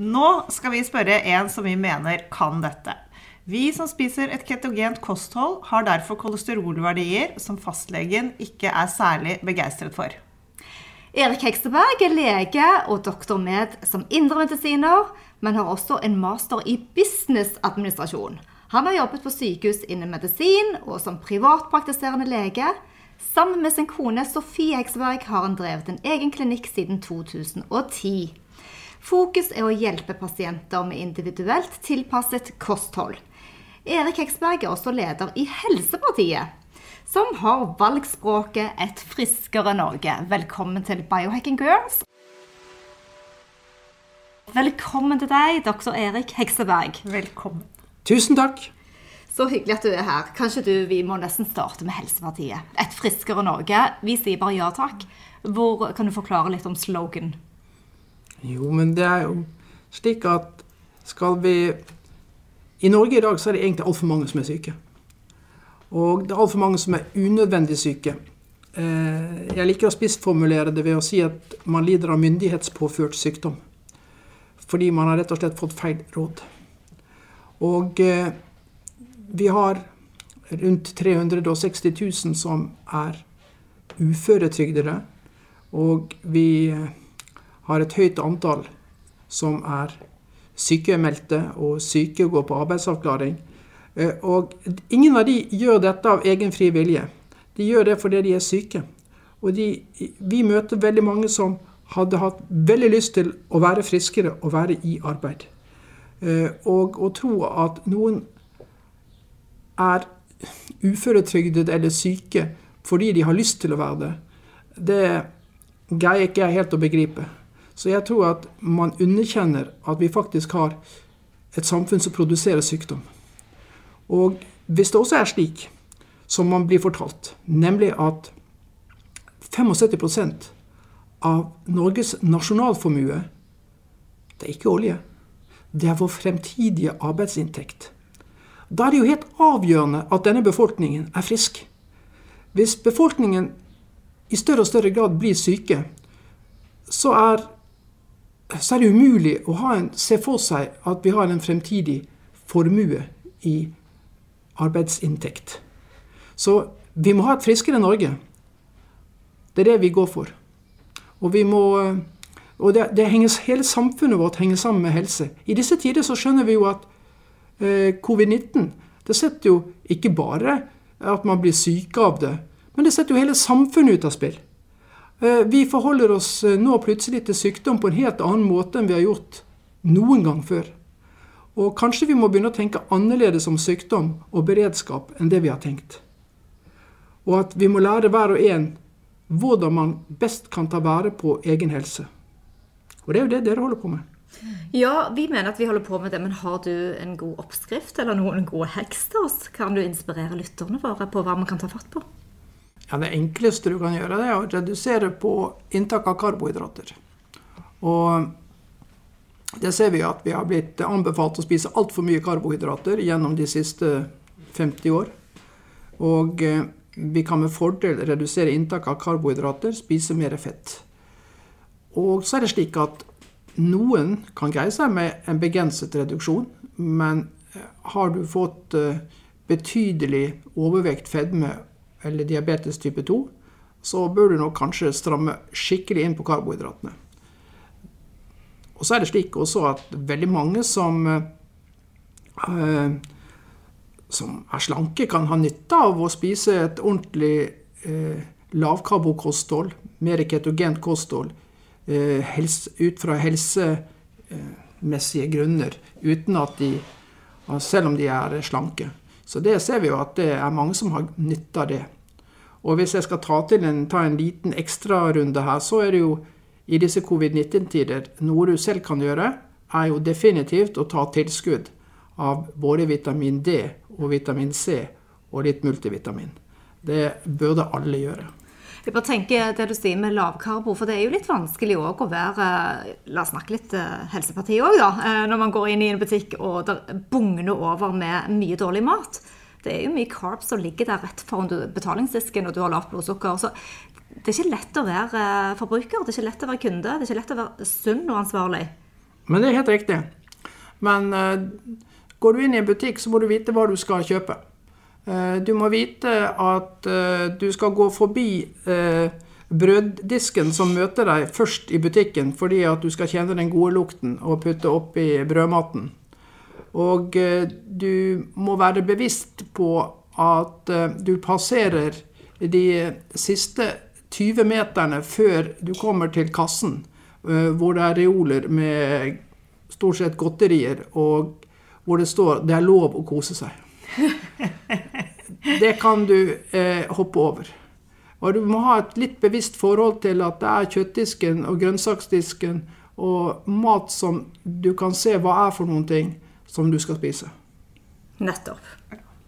Nå skal vi spørre en som vi mener kan dette. Vi som spiser et ketogent kosthold, har derfor kolesterolverdier som fastlegen ikke er særlig begeistret for. Erik Hekseberg er lege og doktor med som indremedisiner, men har også en master i businessadministrasjon. Han har jobbet på sykehus innen medisin og som privatpraktiserende lege. Sammen med sin kone Sofie Hekseberg har han drevet en egen klinikk siden 2010. Fokus er å hjelpe pasienter med individuelt tilpasset kosthold. Erik Heksberg er også leder i Helsepartiet, som har valgspråket 'Et friskere Norge'. Velkommen til Biohacking Girls. Velkommen til deg, doktor Erik Hekseberg. Velkommen. Tusen takk. Så hyggelig at du er her. Kanskje du, Vi må nesten starte med Helsepartiet. Et friskere Norge. Vi sier bare ja takk. Hvor, kan du forklare litt om slogan? Jo, men det er jo slik at skal vi i Norge i dag så er det egentlig altfor mange som er syke. Og det er altfor mange som er unødvendig syke. Eh, jeg liker å spissformulere det ved å si at man lider av myndighetspåført sykdom. Fordi man har rett og slett fått feil råd. Og eh, vi har rundt 360 000 som er uføretrygdede. Og vi eh, har et høyt antall som er sykemeldte og syke og går på arbeidsavklaring. Eh, og ingen av de gjør dette av egen fri vilje. De gjør det fordi de er syke. Og de, vi møter veldig mange som hadde hatt veldig lyst til å være friskere og være i arbeid. Eh, og å tro at noen er uføretrygdet eller syke fordi de har lyst til å være det, det greier ikke jeg helt å begripe. Så jeg tror at man underkjenner at vi faktisk har et samfunn som produserer sykdom. Og hvis det også er slik som man blir fortalt, nemlig at 75% av Norges nasjonalformue det er ikke olje. Det er vår fremtidige arbeidsinntekt. Da er det jo helt avgjørende at denne befolkningen er frisk. Hvis befolkningen i større og større grad blir syke, så er så er det umulig å en, se for seg at vi har en fremtidig formue i arbeidsinntekt. Så vi må ha et friskere Norge. Det er det vi går for. Og, må, og det, det henger, hele samfunnet vårt henger sammen med helse. I disse tider så skjønner vi jo at eh, covid-19 det setter jo ikke bare at man blir syk av det, men det setter jo hele samfunnet ut av spill. Eh, vi forholder oss eh, nå plutselig til sykdom på en helt annen måte enn vi har gjort noen gang før. Og kanskje vi må begynne å tenke annerledes om sykdom og beredskap enn det vi har tenkt. Og at vi må lære hver og en hvordan man best kan ta vare på egen helse. Og det er jo det dere holder på med. Ja, vi mener at vi holder på med det, men har du en god oppskrift eller noen gode heks til oss? Kan du inspirere lytterne våre på hva man kan ta fatt på? Ja, Det enkleste du kan gjøre, det er å redusere på inntak av karbohydrater. Og det ser vi at vi har blitt anbefalt å spise altfor mye karbohydrater gjennom de siste 50 år. Og eh, vi kan med fordel redusere inntak av karbohydrater, spise mer fett. Og så er det slik at noen kan greie seg med en begrenset reduksjon, men eh, har du fått eh, betydelig overvekt, fedme eller diabetes type 2, så bør du nok kanskje stramme skikkelig inn på karbohydratene. Og så er det slik også at veldig mange som, eh, som er slanke, kan ha nytte av å spise et ordentlig eh, lavkarbokosthold, mer ketogent kosthold, eh, helse, ut fra helsemessige grunner, uten at de, selv om de er slanke. Så det ser vi jo at det er mange som har nytte av det. Og hvis jeg skal ta, en, ta en liten ekstrarunde her, så er det jo i disse covid-19-tider noe du selv kan gjøre er jo definitivt å ta tilskudd av både vitamin D og vitamin C og litt multivitamin. Det burde alle gjøre. Jeg bare tenker det du sier med lavkarbo, for det er jo litt vanskelig òg å være La oss snakke litt eh, helseparti òg, da. eh, Når man går inn i en butikk og det bugner over med mye dårlig mat. Det er jo mye carbs som ligger der rett foran betalingsdisken, og du har lavt blodsukker. Så det er ikke lett å være eh, forbruker, det er ikke lett å være kunde, det er ikke lett å være sunn og ansvarlig. Men det er helt riktig. Men uh, går du inn i en butikk, så må du vite hva du skal kjøpe. Eh, du må vite at eh, du skal gå forbi eh, brøddisken som møter deg først i butikken, fordi at du skal kjenne den gode lukten og putte oppi brødmaten. Og du må være bevisst på at du passerer de siste 20 meterne før du kommer til kassen, hvor det er reoler med stort sett godterier, og hvor det står 'det er lov å kose seg'. Det kan du eh, hoppe over. Og du må ha et litt bevisst forhold til at det er kjøttdisken og grønnsaksdisken og mat som du kan se hva er for noen ting som du skal spise. Nettopp.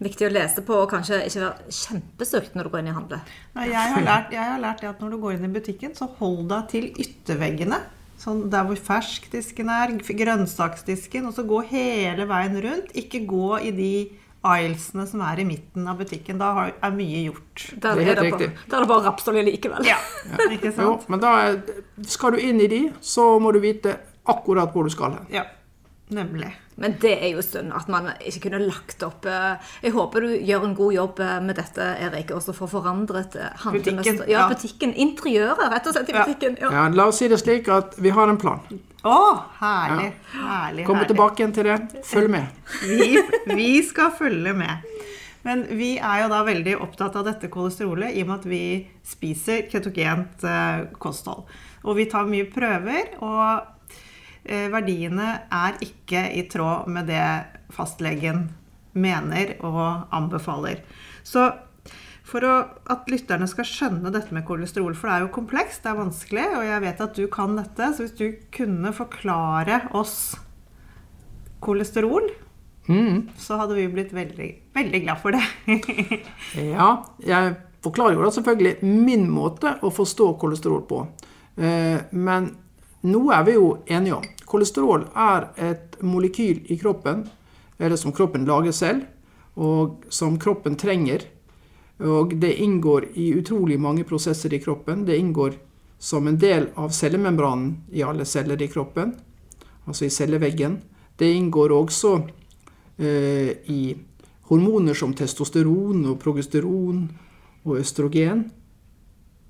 Viktig å lese på og kanskje ikke være kjempesulten når du går inn i handel. Nei, Jeg har, lært, jeg har lært det at når du går inn i butikken, så hold deg til ytterveggene. Sånn der hvor ferskdisken er, grønnsaksdisken, og så gå hele veien rundt. Ikke gå i de aiselsene som er i midten av butikken. Da har- er mye gjort. Der Det er er det, helt bare, riktig. der er det bare rapsolje likevel. Ja, ikke Jo, men da er, skal du inn i de, så må du vite akkurat hvor du skal hen. Ja, nemlig. Men det er jo synd at man ikke kunne lagt opp eh, Jeg håper du gjør en god jobb eh, med dette, Erik, også for å forandre eh. Butikken, Ja, ja. butikken. Interiøret, rett og slett, i butikken. Ja. Ja, la oss si det slik at vi har en plan. Å, herlig. herlig, Kommer herlig. tilbake igjen til det. Følg med. Vi, vi skal følge med. Men vi er jo da veldig opptatt av dette kolesterolet i og med at vi spiser ketogent kosthold. Og vi tar mye prøver, og verdiene er ikke i tråd med det fastlegen mener og anbefaler. Så for å, at lytterne skal skjønne dette med kolesterol, for det er jo komplekst, det er vanskelig, og jeg vet at du kan dette, så hvis du kunne forklare oss kolesterol, Mm. så hadde vi blitt veldig, veldig glad for det. Ja, jeg forklarer jo da selvfølgelig min måte å forstå kolesterol på. Eh, Men noe er vi jo enige om. Kolesterol er et molekyl i kroppen, eller som kroppen lager selv, og som kroppen trenger. Og det inngår i utrolig mange prosesser i kroppen. Det inngår som en del av cellemembranen i alle celler i kroppen, altså i celleveggen. Det inngår også eh, i hormoner som testosteron og progesteron og østrogen.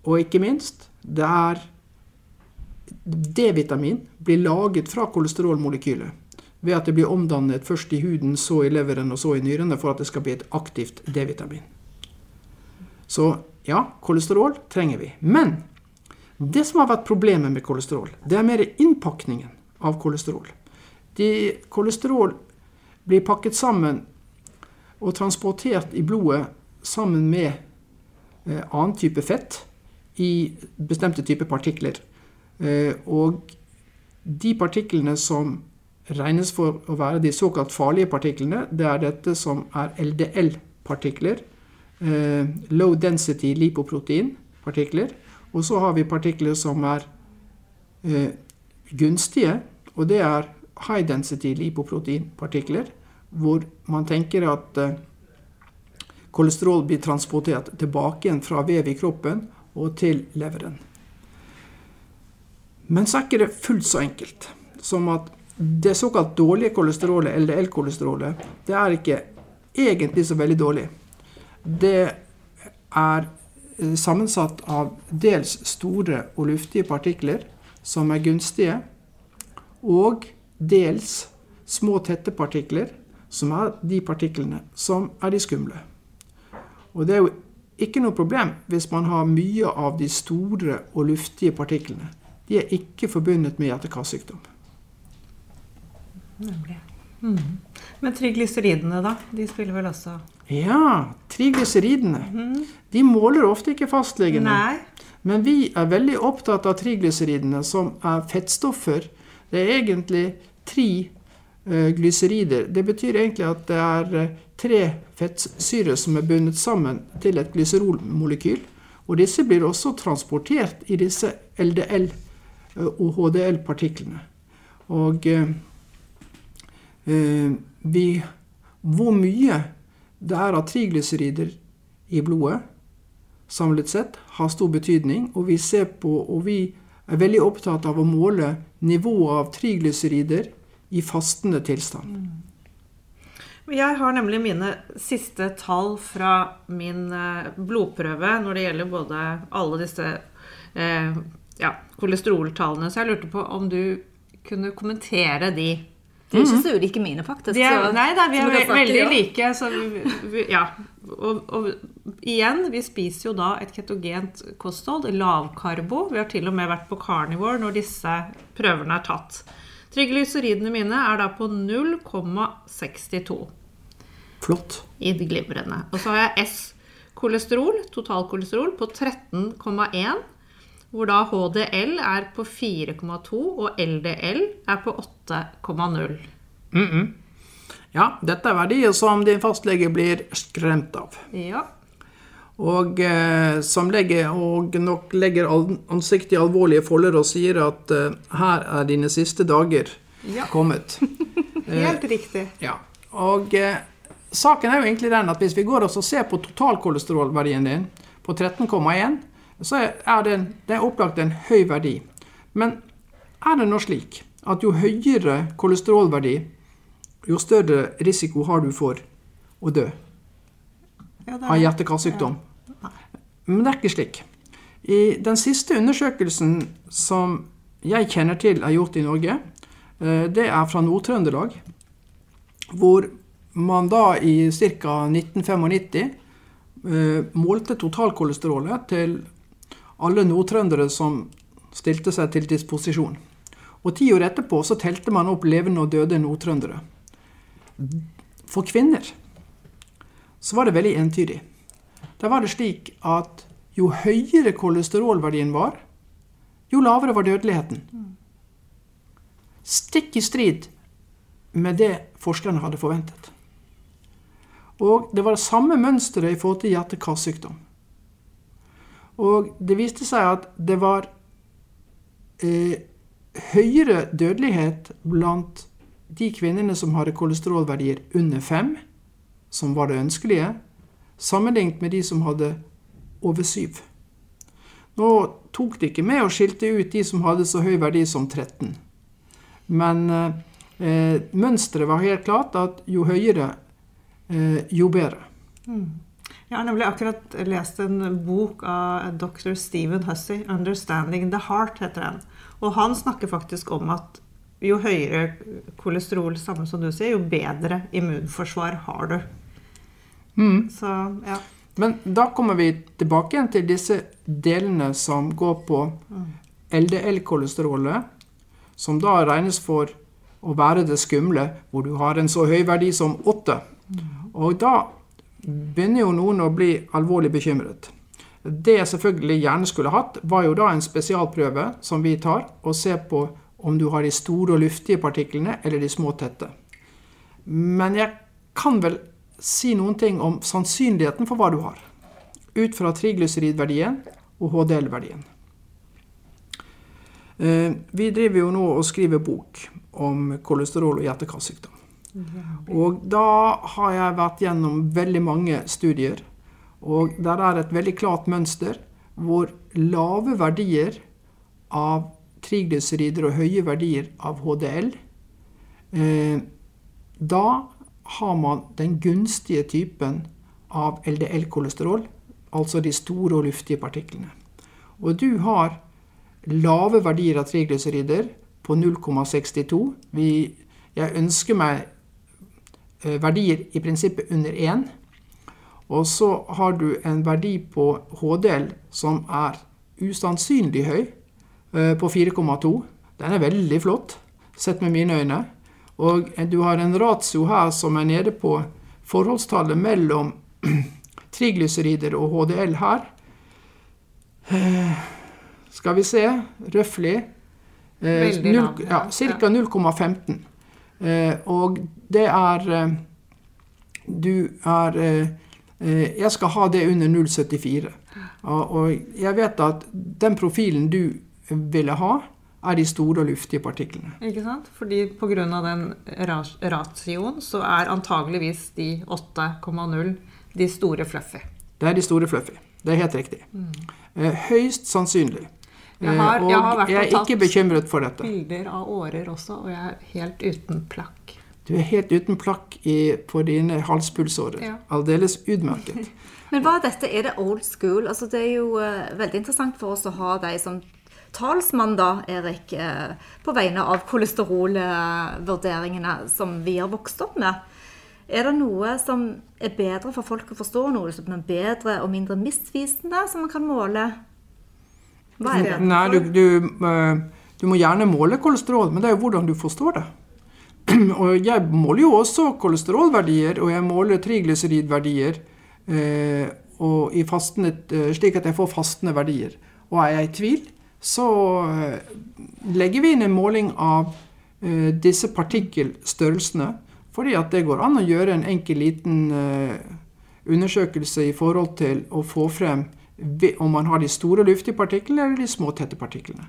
Og ikke minst, det er D-vitamin blir laget fra kolesterolmolekylet ved at det blir omdannet først i huden, så i leveren og så i nyrene for at det skal bli et aktivt D-vitamin. Så ja, kolesterol trenger vi. Men det som har vært problemet med kolesterol, det er mer innpakningen av kolesterol. De, kolesterol blir pakket sammen og transportert i blodet sammen med eh, annen type fett i bestemte typer partikler. Eh, og de partiklene som regnes for å være de såkalt farlige partiklene, det er dette som er LDL-partikler. Eh, low density lipoprotein-partikler. Og så har vi partikler som er eh, gunstige, og det er high density lipoprotein-partikler, hvor man tenker at kolesterol blir transportert tilbake igjen fra vev i kroppen og til leveren. Men så er ikke det fullt så enkelt som at det såkalt dårlige kolesterolet, LDL-kolesterolet, det er ikke egentlig så veldig dårlig. Det er eh, sammensatt av dels store og luftige partikler som er gunstige, og dels små, tette partikler, som er de partiklene som er de skumle. Og det er jo ikke noe problem hvis man har mye av de store og luftige partiklene. De er ikke forbundet med hjerte-karsykdom. Men triglyseridene, da? De spiller vel også Ja, triglyseridene. De måler ofte ikke fastlegene. Nei. Men vi er veldig opptatt av triglyseridene, som er fettstoffer. Det er egentlig triglycerider. Det betyr egentlig at det er eh, tre fettsyrer som er bundet sammen til et glyserolmolekyl. Og disse blir også transportert i disse LDL- eh, og HDL-partiklene. Og eh, eh, vi, hvor mye det er av triglycerider i blodet samlet sett, har stor betydning. Og vi ser på, og vi er veldig opptatt av å måle nivået av triglycerider i fastende tilstand. Jeg har nemlig mine siste tall fra min eh, blodprøve når det gjelder både alle disse eh, ja, kolesteroltallene, så jeg lurte på om du kunne kommentere de. De er ikke så ulike mine, faktisk. De er, så- nei da, vi er ve veldig ja. like. Så vi, vi, ja. Og, og igjen, vi spiser jo da et ketogent kosthold, lavkarbo. Vi har til og med vært på carnivore når disse prøvene er tatt. Triglyceridene mine er da på 0,62 Flott. i det glimrende. Og så har jeg S-kolesterol, totalkolesterol, på 13,1. Hvor da HDL er på 4,2 og LDL er på 8,0. Ja, dette er verdier som din fastlege blir skremt av. Ja. Og eh, som legger, og nok legger ansiktet i alvorlige folder og sier at eh, her er dine siste dager Ja. kommet. Helt riktig. Ja. Og eh, saken er jo egentlig den at hvis vi går og ser på totalkolesterolverdien din på 13,1, så er- det, det er opplagt en høy verdi. Men er det nå slik at jo høyere kolesterolverdi, jo større risiko har du for å dø Ja, av er- hjerte-karsykdom? Men det er ikke slik. I den siste undersøkelsen som jeg kjenner til er gjort i Norge, eh, det er fra Nord-Trøndelag, hvor man da i ca. 1995 eh, målte totalkolesterolet til alle nordtrøndere som stilte seg til disposisjon. Og ti år etterpå så telte man opp levende og døde nordtrøndere. For kvinner så var det veldig entydig. Da var det slik at jo høyere kolesterolverdien var, jo lavere var dødeligheten. Stikk i strid med det forskerne hadde forventet. Og det var det samme mønsteret i forhold til hjerte-karsykdom. Og det viste seg at det var eh, høyere dødelighet blant de kvinnene som hadde kolesterolverdier under fem, som var det ønskelige, sammenlignet med de som hadde over syv. Nå tok det ikke med å skilte ut de som hadde så høy verdi som 13. Men eh, mønsteret var helt klart at jo høyere, eh, jo bedre. Jeg har nemlig akkurat lest en bok av dr. Stephen Hussey, 'Understanding the Heart', heter den. Og han snakker faktisk om at jo høyere kolesterol, samme som du sier, jo bedre immunforsvar har du. Så ja. Men da kommer vi tilbake igjen til disse delene som går på LDL-kolesterolet, som da regnes for å være det skumle, hvor du har en så høy verdi som 8. Og da begynner jo noen å bli alvorlig bekymret. Det jeg selvfølgelig gjerne skulle hatt, var jo da en spesialprøve som vi tar, og ser på om du har de store og luftige partiklene eller de små tette. Men jeg kan vel si noen ting om sannsynligheten for hva du har, ut fra triglyceridverdien og HDL-verdien. Eh, Vi driver jo nå og skriver bok om kolesterol og hjerte-karsykdom. Og da har jeg vært gjennom veldig mange studier, og der er et veldig klart mønster hvor lave verdier av triglycerider og høye verdier av HDL eh, Da har man den gunstige typen av LDL-kolesterol, altså de store og luftige partiklene. Og du har lave verdier av triglycerider på 0,62. Jeg ønsker meg verdier i prinsippet under 1. Og så har du en verdi på HDL som er usannsynlig høy, eh, på 4,2. Den er veldig flott, sett med mine øyne. Og du har en ratio her som er nede på forholdstallet mellom triglyserider og HDL her. Eh, Skal vi se Røftlig. Ca. 0,15. Eh, og det er eh, Du er eh, Jeg skal ha det under 0,74. Og, jeg vet at den profilen du ville ha, er de store og luftige partiklene. Ikke sant? Fordi pga. den ra- ratioen så er antageligvis de 8,0 de store fluffy. Det er de store fluffy. Det er helt riktig. Mm. høyst sannsynlig. Jeg har- jeg har og jeg er ikke bekymret for dette. Bilder av årer også, og jeg er helt uten plakk. Du er helt uten plakk i, på dine halspulsårer. Ja. Aldeles utmerket. Men hva er dette? Er det old school? Altså, det er jo uh, veldig interessant for oss å ha deg som talsmann, da, Erik, uh, på vegne av kolesterolvurderingene som vi har vokst opp med. Er det noe som er bedre for folk å forstå, noe som er bedre og mindre misvisende, som man kan måle? Hva er det? Nei, du, du, eh, du må gjerne måle kolesterol, men det er jo hvordan du forstår det. og jeg måler jo også kolesterolverdier, og jeg måler triglyseridverdier eh, i fastende, eh, slik at jeg får fastende verdier. Og er jeg i tvil, så eh, legger vi inn en måling av disse partikkelstørrelsene, fordi at det går an å gjøre en enkel liten undersøkelse i forhold til å få frem om man har de store luftige partiklene eller de små tette partiklene.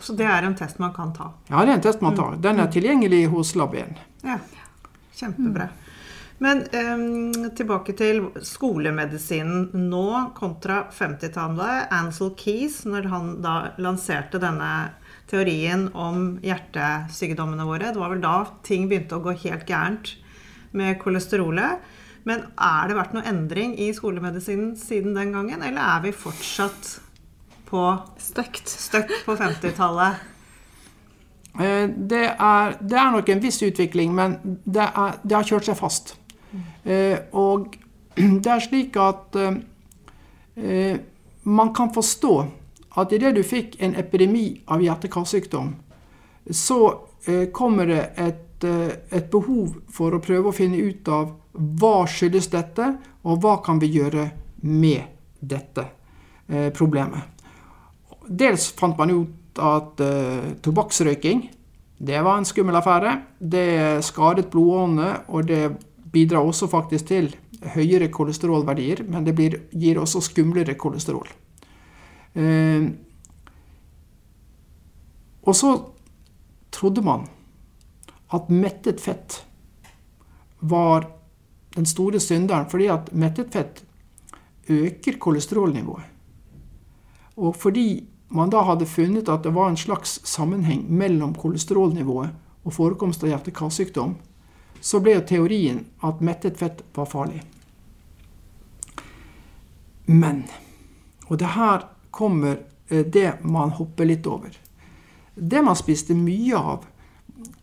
Så det er en test man kan ta. Ja, det er en test man tar. Den er tilgjengelig hos Lab1. Ja, kjempebra. Men um, tilbake til skolemedisinen nå kontra 50-tallet. Ansel Keys, når han da lanserte denne teorien om hjertesykdommene våre. Det var vel da ting begynte å gå helt gærent med kolesterolet. Men er det vært noe endring i skolemedisinen siden den gangen, eller er vi fortsatt på Støkt. Støkt på 50-tallet? Eh, Det er, det er nok en viss utvikling, men det, er, det har kjørt seg fast. Eh, og det er slik at eh, man kan forstå at idet du fikk en epidemi av hjerte-karsykdom, så eh, kommer det et, et behov for å prøve å finne ut av hva skyldes dette, og hva kan vi gjøre med dette eh, problemet. Dels fant man ut at eh, tobakksrøyking det var en skummel affære. Det skadet blodårene, og det bidrar også faktisk til høyere kolesterolverdier, men det blir, gir også skumlere kolesterol. Eh, og så trodde man at mettet fett var den store synderen, fordi at mettet fett øker kolesterolnivået. Og fordi man da hadde funnet at det var en slags sammenheng mellom kolesterolnivået og forekomst av hjerte-karsykdom, så ble jo teorien at mettet fett var farlig. Men, og det her kommer eh, det man hopper litt over. Det man spiste mye av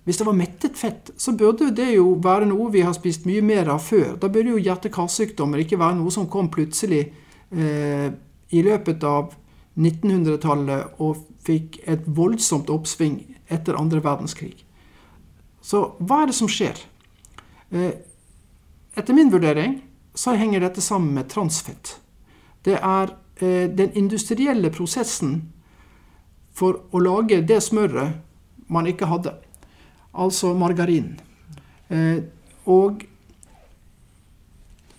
Hvis det var mettet fett, så burde det jo være noe vi har spist mye mer av før. Da burde jo hjerte-karsykdommer ikke være noe som kom plutselig eh, i løpet av 1900-tallet og fikk et voldsomt oppsving etter andre verdenskrig. Så hva er det som skjer? Eh, etter min vurdering så henger dette sammen med transfett. Det er eh, den industrielle prosessen for å lage det smøret man ikke hadde. Altså margarin. Eh, og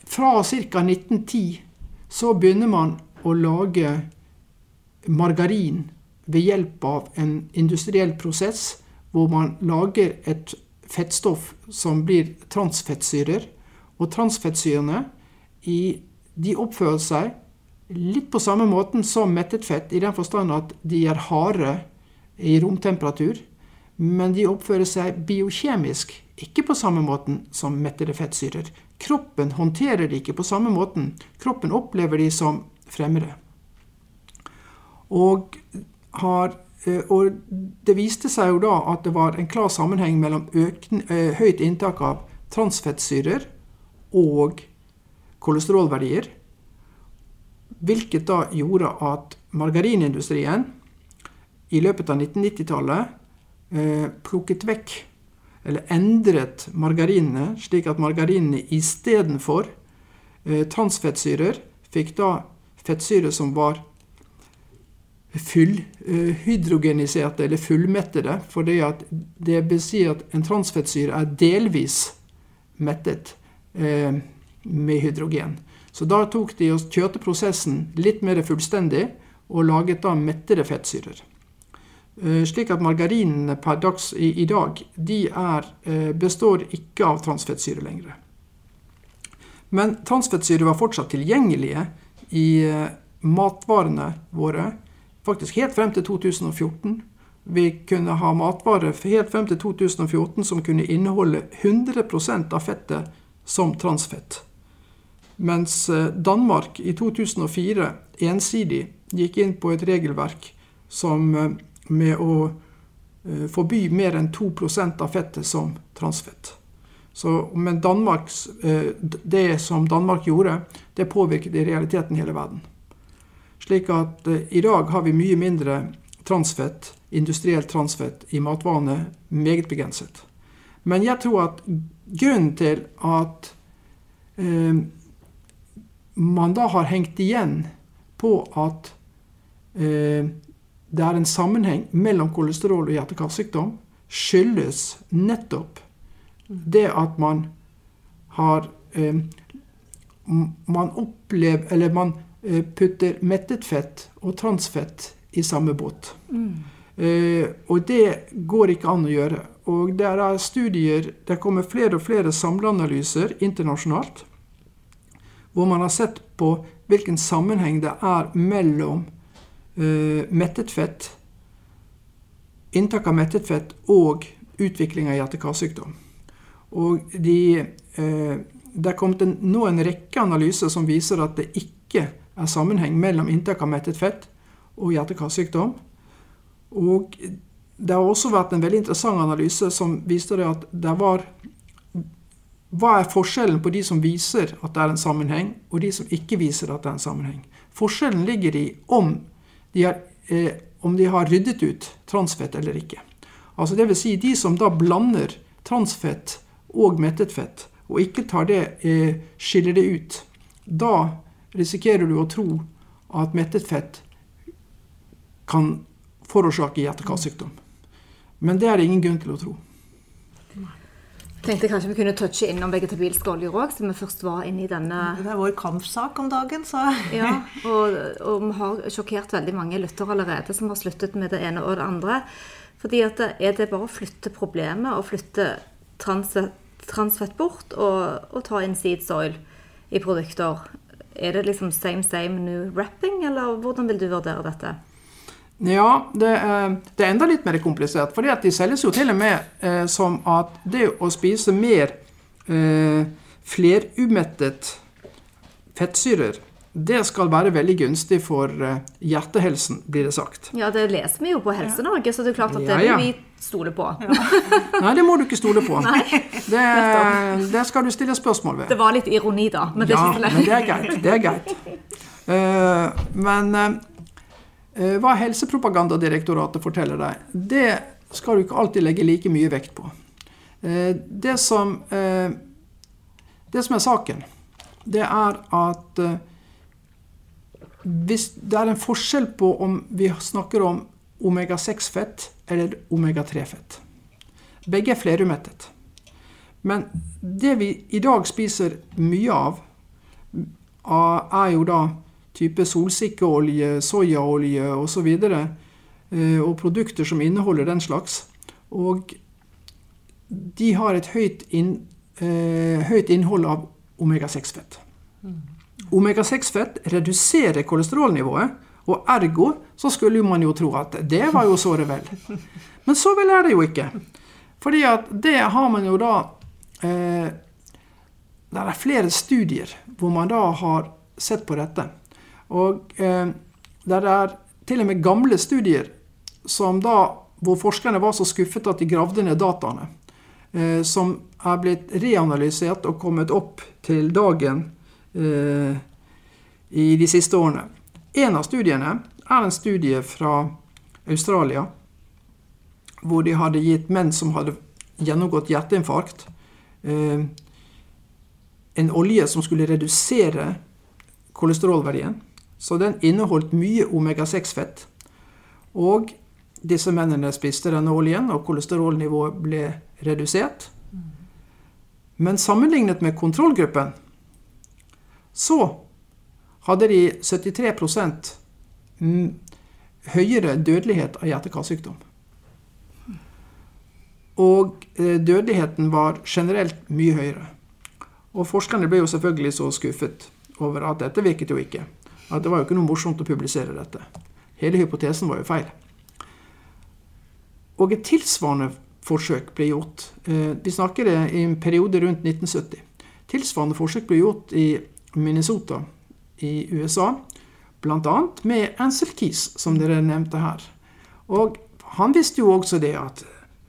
fra ca. 1910 så begynner man å lage margarin ved hjelp av en industriell prosess hvor man lager et fettstoff som blir transfettsyrer. Og transfettsyrene de oppfører seg litt på samme måten som mettet fett, i den forstand at de er harde i romtemperatur, men de oppfører seg biokjemisk ikke på samme måten som mettede fettsyrer. Kroppen håndterer de ikke på samme måten. Kroppen opplever de som fremmede. Og, har, eh, og det viste seg jo da at det var en klar sammenheng mellom økn, eh, høyt inntak av transfettsyrer og kolesterolverdier. Hvilket da gjorde at margarinindustrien i løpet av 1990-tallet eh, plukket vekk, eller endret margarinene, slik at margarinene istedenfor eh, transfettsyrer fikk da fettsyre som var fullhydrogeniserte eller fullmettede. For det vil si at en transfettsyre er delvis mettet eh, med hydrogen. Så da tok de og kjørte prosessen litt mer fullstendig og laget da mettede fettsyrer. Eh, slik at margarinene per dags i, i dag de er, eh, består ikke av transfettsyre lenger. Men transfettsyre var fortsatt tilgjengelige i eh, matvarene våre faktisk helt frem til 2014. Vi kunne ha matvarer helt frem til 2014 som kunne inneholde 100% av fettet som transfett. Mens Danmark i 2004 ensidig gikk inn på et regelverk som med å eh, forby mer enn 2% av fettet som transfett. Så, men Danmarks, eh, det som Danmark gjorde, det påvirket i realiteten hele verden. Slik at eh, i dag har vi mye mindre transfett, industrielt transfett, i matvarene. Meget begrenset. Men jeg tror at grunnen til at eh, man da har hengt igjen på at eh, det er en sammenheng mellom kolesterol og hjerte-karsykdom, skyldes nettopp det at man har eh, Man opplever Eller man eh, putter mettet fett og transfett i samme båt. Mm. Eh, og det går ikke an å gjøre. Og det er studier Det kommer flere og flere samleanalyser internasjonalt hvor man har sett på hvilken sammenheng det er mellom mettet fett, inntak av mettet fett og utvikling av hjerte-karsykdom. Og de, uh, det er kommet en, nå en rekke analyser som viser at det ikke er sammenheng mellom inntak av mettet fett og hjerte-karsykdom. Og det har også vært en veldig interessant analyse som viste det at det var Hva er forskjellen på de som viser at det er en sammenheng, og de som ikke viser at det er en sammenheng? Forskjellen ligger i om de har, eh, om de har ryddet ut transfett eller ikke. Altså Dvs. Si de som da blander transfett og mettet fett, og ikke tar det, eh, skiller det ut, da risikerer du å tro at mettet fett kan forårsake hjerte-karsykdom. Men det er det ingen grunn til å tro tenkte kanskje vi kunne touche innom vegetabilske oljer òg, siden vi først var inne i denne Det er vår kampsak om dagen, så Ja, og, og, vi har sjokkert veldig mange lyttere allerede som har sluttet med det ene og det andre. Fordi at er det bare å flytte problemet og flytte transfett, transfett bort og, og, ta inn seed soil i produkter? Er det liksom same same new wrapping, eller hvordan vil du vurdere dette? Ja, det, det, er enda litt mer komplisert. For de selges jo til og med eh, som at det å spise mer eh, flerumettet fettsyrer, det skal være veldig gunstig for eh, hjertehelsen, blir det sagt. Ja, det leser vi jo på Helse-Norge, så det er klart at det ja, ja. vi stole på. Ja. Nei, det må du ikke stole på. det, det, skal du stille spørsmål ved. Det var litt ironi, da. Men det, ja, men det er greit. Det er greit. Uh, men uh, hva Helsepropagandadirektoratet forteller deg, det skal du ikke alltid legge like mye vekt på. Eh, det som, eh, det som er saken, det er at hvis det er en forskjell på om vi snakker om omega-6-fett eller omega-3-fett. Begge er flerumettet. Men det vi i dag spiser mye av, er jo da type solsikkeolje, soyaolje osv. Og, eh, og produkter som inneholder den slags. Og de har et høyt, inn, eh, høyt innhold av omega-6-fett. Mm. Omega-6-fett reduserer kolesterolnivået, og ergo så skulle man jo tro at det var jo såre vel. Men så vel er det jo ikke. Fordi at det har man jo da eh, Det er flere studier hvor man da har sett på dette. Og eh, der er til og med gamle studier som da, hvor forskerne var så skuffet at de gravde ned dataene, eh, som er blitt reanalysert og kommet opp til dagen eh, i de siste årene. En av studiene er en studie fra Australia, hvor de hadde gitt menn som hadde gjennomgått hjerteinfarkt, eh, en olje som skulle redusere kolesterolverdien. Så den inneholdt mye omega-6-fett. Og disse mennene spiste denne oljen, og kolesterolnivået ble redusert. Men sammenlignet med kontrollgruppen så hadde de 73 mm, høyere dødelighet av hjerte-karsykdom. Og eh, dødeligheten var generelt mye høyere. Og forskerne ble jo selvfølgelig så skuffet over at dette virket jo ikke. At det var jo ikke noe morsomt å publisere dette. Hele hypotesen var jo feil. Og et tilsvarende forsøk ble gjort. Eh, vi snakker det i en periode rundt 1970. Tilsvarende forsøk ble gjort i Minnesota i USA. Bl.a. med Ansel Keys, som dere nevnte her. Og han visste jo også det at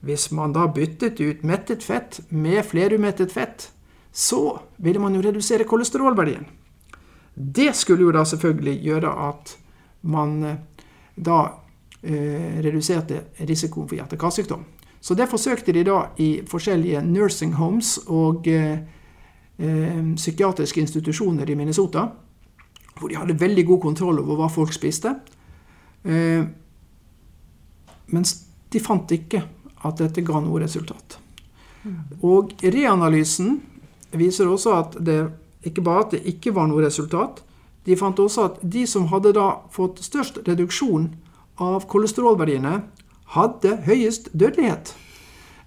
hvis man da byttet ut mettet fett med flerumettet fett, så ville man jo redusere kolesterolverdien. Det skulle jo da selvfølgelig gjøre at man eh, da eh, reduserte risikoen for hjerte-karsykdom. Så det forsøkte de da i forskjellige nursing homes og eh, eh, psykiatriske institusjoner i Minnesota, hvor de hadde veldig god kontroll over hva folk spiste. Eh, mens de fant ikke at dette ga noe resultat. Og reanalysen viser også at det ikke bare at det ikke var noe resultat, de fant også at de som hadde da fått størst reduksjon av kolesterolverdiene, hadde høyest dødelighet.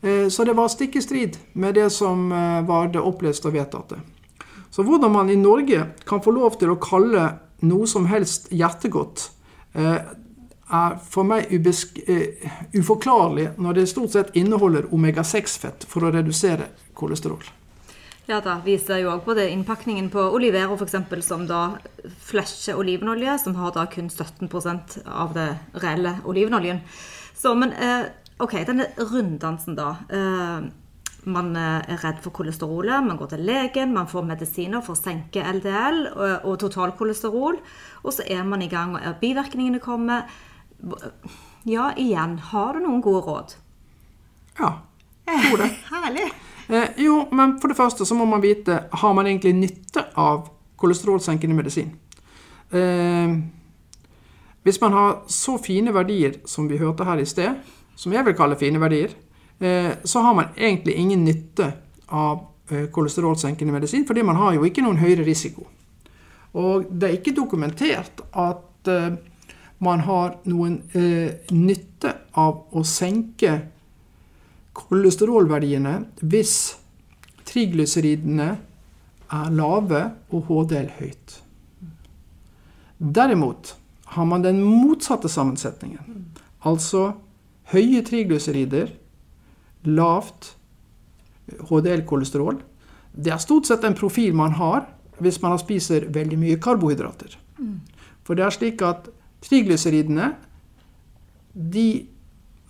Eh, så det var stikk i strid med det som eh, var det oppleste og vedtatte. Så hvordan man i Norge kan få lov til å kalle noe som helst hjertegodt, eh, er for meg uforklarlig når det stort sett inneholder omega-6-fett for å redusere kolesterol. Ja da, Vi ser jo òg på det innpakningen på Olivero f.eks., som da flasher olivenolje, som har da kun 17% av det reelle olivenoljen. Så, men OK, denne runddansen, da. Man er redd for kolesterolet, man går til legen, man får medisiner for å senke LDL og, og totalkolesterol. Og så er man i gang, og bivirkningene kommer. Ja, igjen, har du noen gode råd? Ja, jeg tror det. Herlig. Eh, jo, men for det første så må man vite har man egentlig nytte av kolesterolsenkende medisin. Eh, hvis man har så fine verdier som vi hørte her i sted, som jeg vil kalle fine verdier, Eh, så har man egentlig ingen nytte av eh, kolesterolsenkende medisin, fordi man har jo ikke noen høyere risiko. Og det er ikke dokumentert at eh, man har noen nytte av å senke kolesterolverdiene hvis triglyseridene er lave og HDL høyt. Derimot har man den motsatte sammensetningen. Altså høye triglycerider lavt HDL-kolesterol. Det er stort sett en profil man har hvis man spiser veldig mye karbohydrater. For det er slik at triglyseridene de,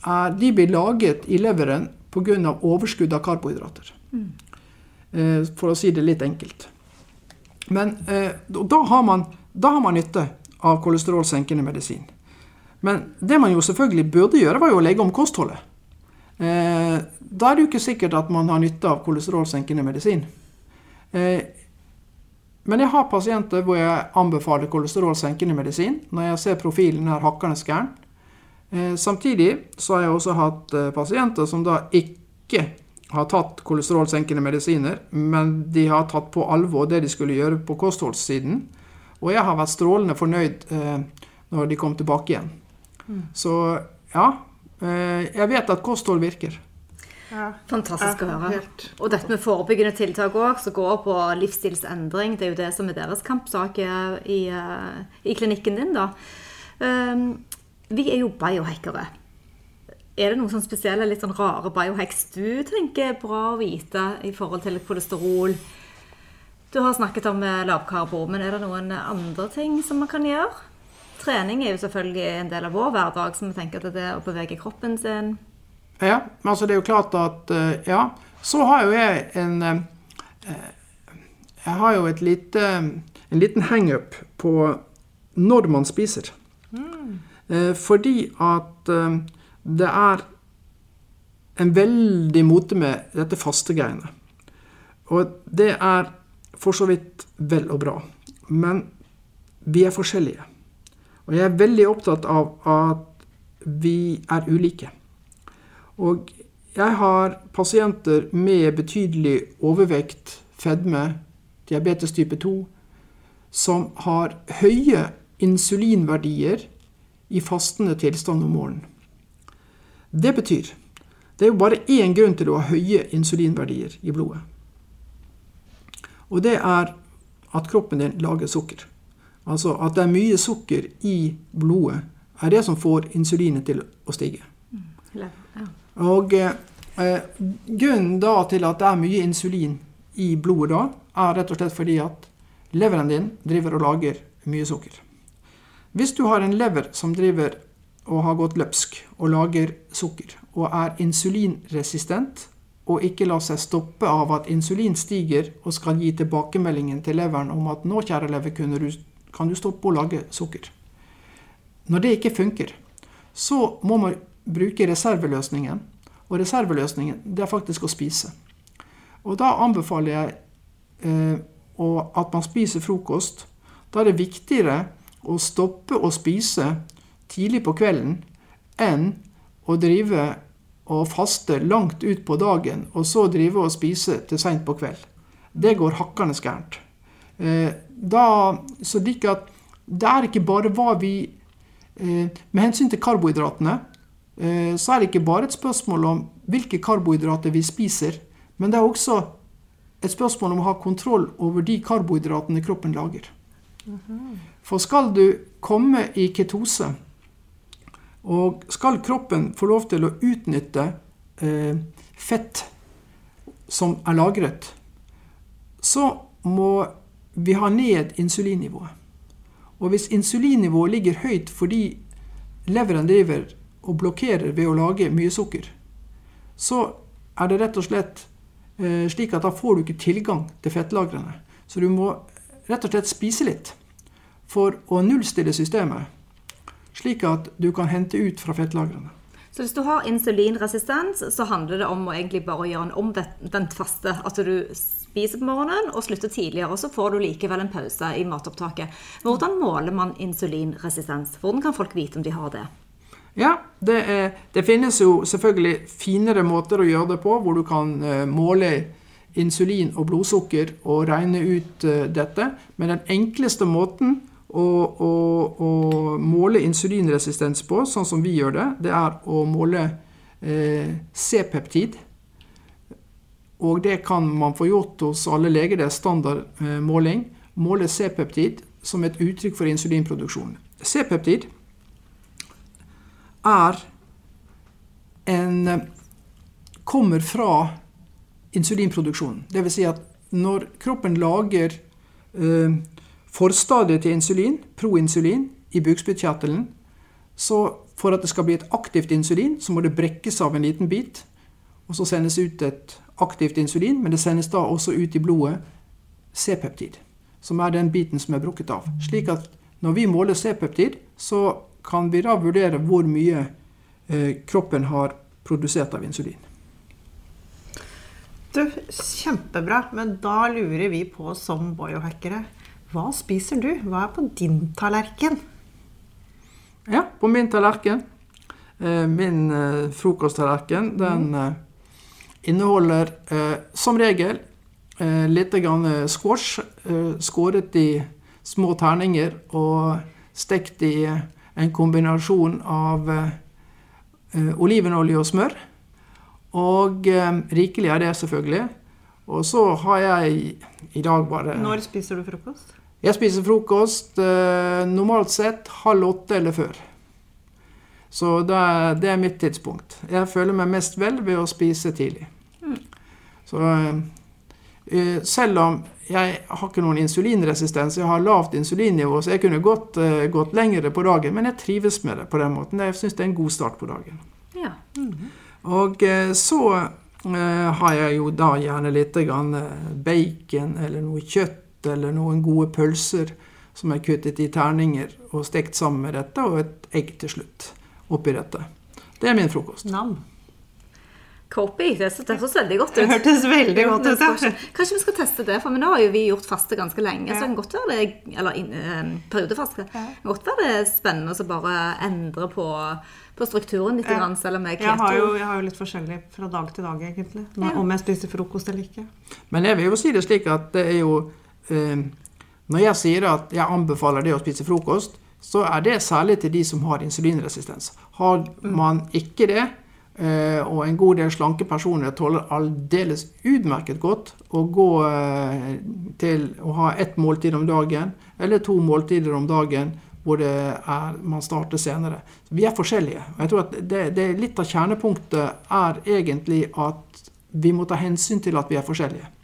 er, de blir laget i leveren pga. overskudd av karbohydrater. Mm. For å si det litt enkelt. Men eh, da, har man, da har man nytte av kolesterolsenkende medisin. Men det man jo selvfølgelig burde gjøre, var jo å legge om kostholdet. Eh, da er det jo ikke sikkert at man har nytte av kolesterolsenkende medisin. Men jeg har pasienter hvor jeg anbefaler kolesterolsenkende medisin når jeg ser profilen er hakkende gæren. Eh, samtidig så har jeg også hatt pasienter som da ikke har tatt kolesterolsenkende medisiner, men de har tatt på alvor det de skulle gjøre på kostholdssiden. Og jeg har vært strålende fornøyd når de kom tilbake igjen. Mm. Så ja, Eh, jeg vet at kosthold virker. Ja. Fantastisk å høre. Og dette med forebyggende tiltak òg, som går på livsstilsendring, det er jo det som er deres kampsak i, eh, i klinikken din, da. Ehm, vi er jo biohackere. Er det noen sånn spesielle, litt sånn rare biohacks du tenker er bra å vite i forhold til kolesterol? Du har snakket om eh, lavkarbo, men er det noen andre ting som man kan gjøre? Trening er jo selvfølgelig en del av vår hverdag, så vi tenker at det er å bevege kroppen sin. Ja, altså det er jo klart at eh, Ja. Så har jo jeg en eh, Jeg har jo et lite, en liten hangup på når man spiser. Mm. Fordi at det er en veldig mote med dette faste greiene. Og det er for så vidt vel og bra. Men vi er forskjellige. Og jeg er veldig opptatt av at vi er ulike. Og jeg har pasienter med betydelig overvekt, fedme, diabetes type 2, som har høye insulinverdier i fastende tilstand om morgenen. Det betyr det er jo bare én grunn til å ha høye insulinverdier i blodet. Og det er at kroppen din lager sukker. Altså at det er mye sukker i blodet, er det som får insulinet til å stige. Og eh, grunnen da til at det er mye insulin i blodet da, er rett og slett fordi at leveren din driver og lager mye sukker. Hvis du har en lever som driver og har gått løpsk og lager sukker, og er insulinresistent, og ikke lar seg stoppe av at insulin stiger og skal gi tilbakemeldingen til leveren om at 'nå, kjære lever, kan du stoppe å lage sukker'. Når det ikke funker, så må man bruke reserveløsningen. Og reserveløsningen det er faktisk å spise. Og da anbefaler jeg eh, at man spiser frokost. Da er det viktigere å stoppe å spise tidlig på kvelden enn å drive og faste langt ut på dagen, og så drive og spise til seint på kveld. Det går hakkende gærent. Eh, så slik at det er ikke bare hva vi eh, Med hensyn til karbohydratene, eh, så er det ikke bare et spørsmål om hvilke karbohydrater vi spiser, men det er også et spørsmål om å ha kontroll over de karbohydratene kroppen lager. For skal du komme i ketose, og skal kroppen få lov til å utnytte eh, fett som er lagret, så må vi ha ned insulinnivået. Og hvis insulinnivået ligger høyt fordi leveren driver og blokkerer ved å lage mye sukker, så er det rett og slett eh, slik at da får du ikke tilgang til fettlagrene. Så du må rett og slett spise litt for å nullstille systemet slik at du kan hente ut fra fettlagrene. Så hvis du har insulinresistens, så handler det om å egentlig bare gjøre en omvendt faste. At du spiser på morgenen og slutter tidligere, og så får du likevel en pause i matopptaket. Hvordan måler man insulinresistens? Hvordan kan folk vite om de har det? Ja, det, er, det finnes jo selvfølgelig finere måter å gjøre det på, hvor du kan uh, måle insulin og blodsukker og regne ut uh, dette. Men den enkleste måten å, og, og måle insulinresistens på, sånn som vi gjør det, det er å måle eh, C-peptid. Og det kan man få gjort hos alle leger, det er standard eh. Måle C-peptid som et uttrykk for insulinproduksjon. C-peptid er en kommer fra insulinproduksjonen. Dvs. Si at når kroppen lager eh, forstadiet til insulin, proinsulin, i bukspyttkjertelen. Så for at det skal bli et aktivt insulin, så må det brekkes av en liten bit. Og så sendes ut et aktivt insulin, men det sendes da også ut i blodet C-peptid. Som er den biten som er brukket av. Slik at når vi måler C-peptid, så kan vi da vurdere hvor mye eh, kroppen har produsert av insulin. Du, Kjempebra, men da lurer vi på som biohackere hva spiser du? Hva er på din tallerken? Ja, på min tallerken eh, Min eh, frokosttallerken, den mm. Eh, inneholder som regel litt squash skåret i små terninger og stekt i en kombinasjon av olivenolje og smør. Og rikelig er det, selvfølgelig. Og så har jeg i dag bare Når spiser du frokost? Jeg spiser frokost eh, normalt sett halv åtte eller før. Så det er, det mitt tidspunkt. Jeg føler meg mest vel ved å spise tidlig. Mm. Så eh, selv om jeg har ikke noen insulinresistens, jeg har lavt insulinnivå, så jeg kunne gått, gått lengre på dagen, men jeg trives med det på den måten. Jeg syns det er en god start på dagen. Ja. Mm. Og så har jeg jo da gjerne litt bacon eller noe kjøtt eller noen gode pølser som er kuttet i terninger og stekt sammen med dette, og et egg til slutt oppi dette. Det er min frokost. Nam. Copy. Det høres veldig godt ut. Det hørtes veldig godt ut, ja. Kanskje vi skal teste det, for nå har jo vi gjort faste ganske lenge. Ja. Så det kan godt være det Eller eh, periodefaste. Ja. Kan godt være det er spennende å bare endre på, på strukturen litt, Ja. selv om jeg Jeg har, jo, jeg har jo litt forskjellig fra dag til dag, egentlig. Om- Ja. Om jeg spiser frokost eller ikke. Men jeg vil jo si det slik at det er jo Når jeg sier at jeg anbefaler det å spise frokost, så er det særlig til de som har insulinresistens. Har man ikke det, eh, og en god del slanke personer tåler aldeles utmerket godt å gå eh, til å ha ett måltid om dagen, eller to måltider om dagen, hvor det er, man starter senere. Vi er forskjellige. Og jeg tror at det, det Litt av kjernepunktet er egentlig at vi må ta hensyn til at vi er forskjellige.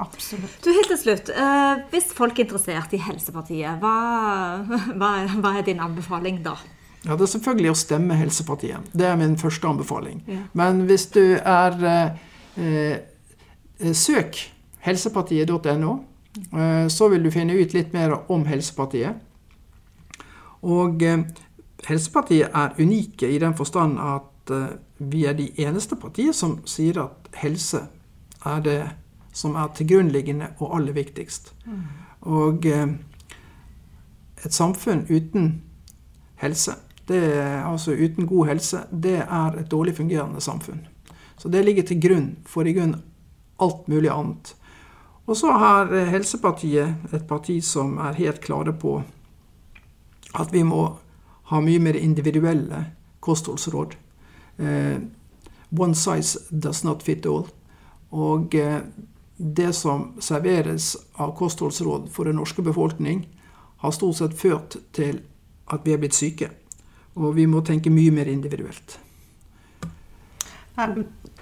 Absolutt. Du, Helt til slutt, eh, hvis folk er interessert i Helsepartiet, hva, hva, hva er din anbefaling da? Ja, Det er selvfølgelig å stemme Helsepartiet. Det er min første anbefaling. Ja. Men hvis du er eh, eh, Søk helsepartiet.no, eh, så vil du finne ut litt mer om Helsepartiet. Og eh, Helsepartiet er unike i den forstand at eh, vi er de eneste partiet som sier at helse er det som er til grunnliggende og aller viktigst. Og eh, et samfunn uten helse, det altså uten god helse, det er et dårlig fungerende samfunn. Så det ligger til grunn for i grunn alt mulig annet. Og så har eh, Helsepartiet et parti som er helt klare på at vi må ha mye mer individuelle kostholdsråd. Eh, one size does not fit all. Og det som serveres av kostholdsråd for den norske befolkning, har stort sett ført til at vi er blitt syke. Og vi må tenke mye mer individuelt.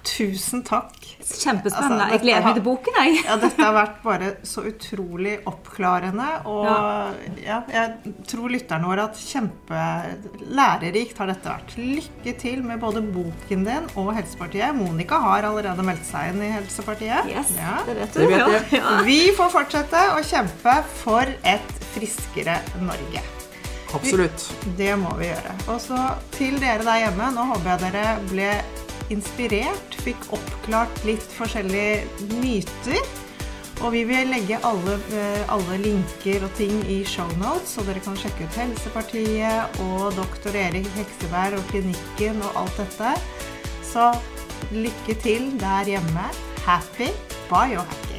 Tusen takk. Kjempespennende. Altså, jeg gleder meg til boken, jeg. Ja, dette har vært bare så utrolig oppklarende. Og ja. jeg tror lytterne våre at kjempelærerikt har dette vært. Lykke til med både boken din og Helsepartiet. Monica har allerede meldt seg inn i Helsepartiet. Yes, Ja. det vet du. Det vet jeg. Vi får fortsette å kjempe for et friskere Norge. Absolutt. Det må vi gjøre. Og så til dere der hjemme, nå håper jeg dere ble inspirert, fikk oppklart litt forskjellige myter. Og vi vil legge alle, eh, alle linker og ting i shownotes, så dere kan sjekke ut Helsepartiet og doktor Erik Hekseberg og klinikken og alt dette. Så lykke til der hjemme. Happy biohacking.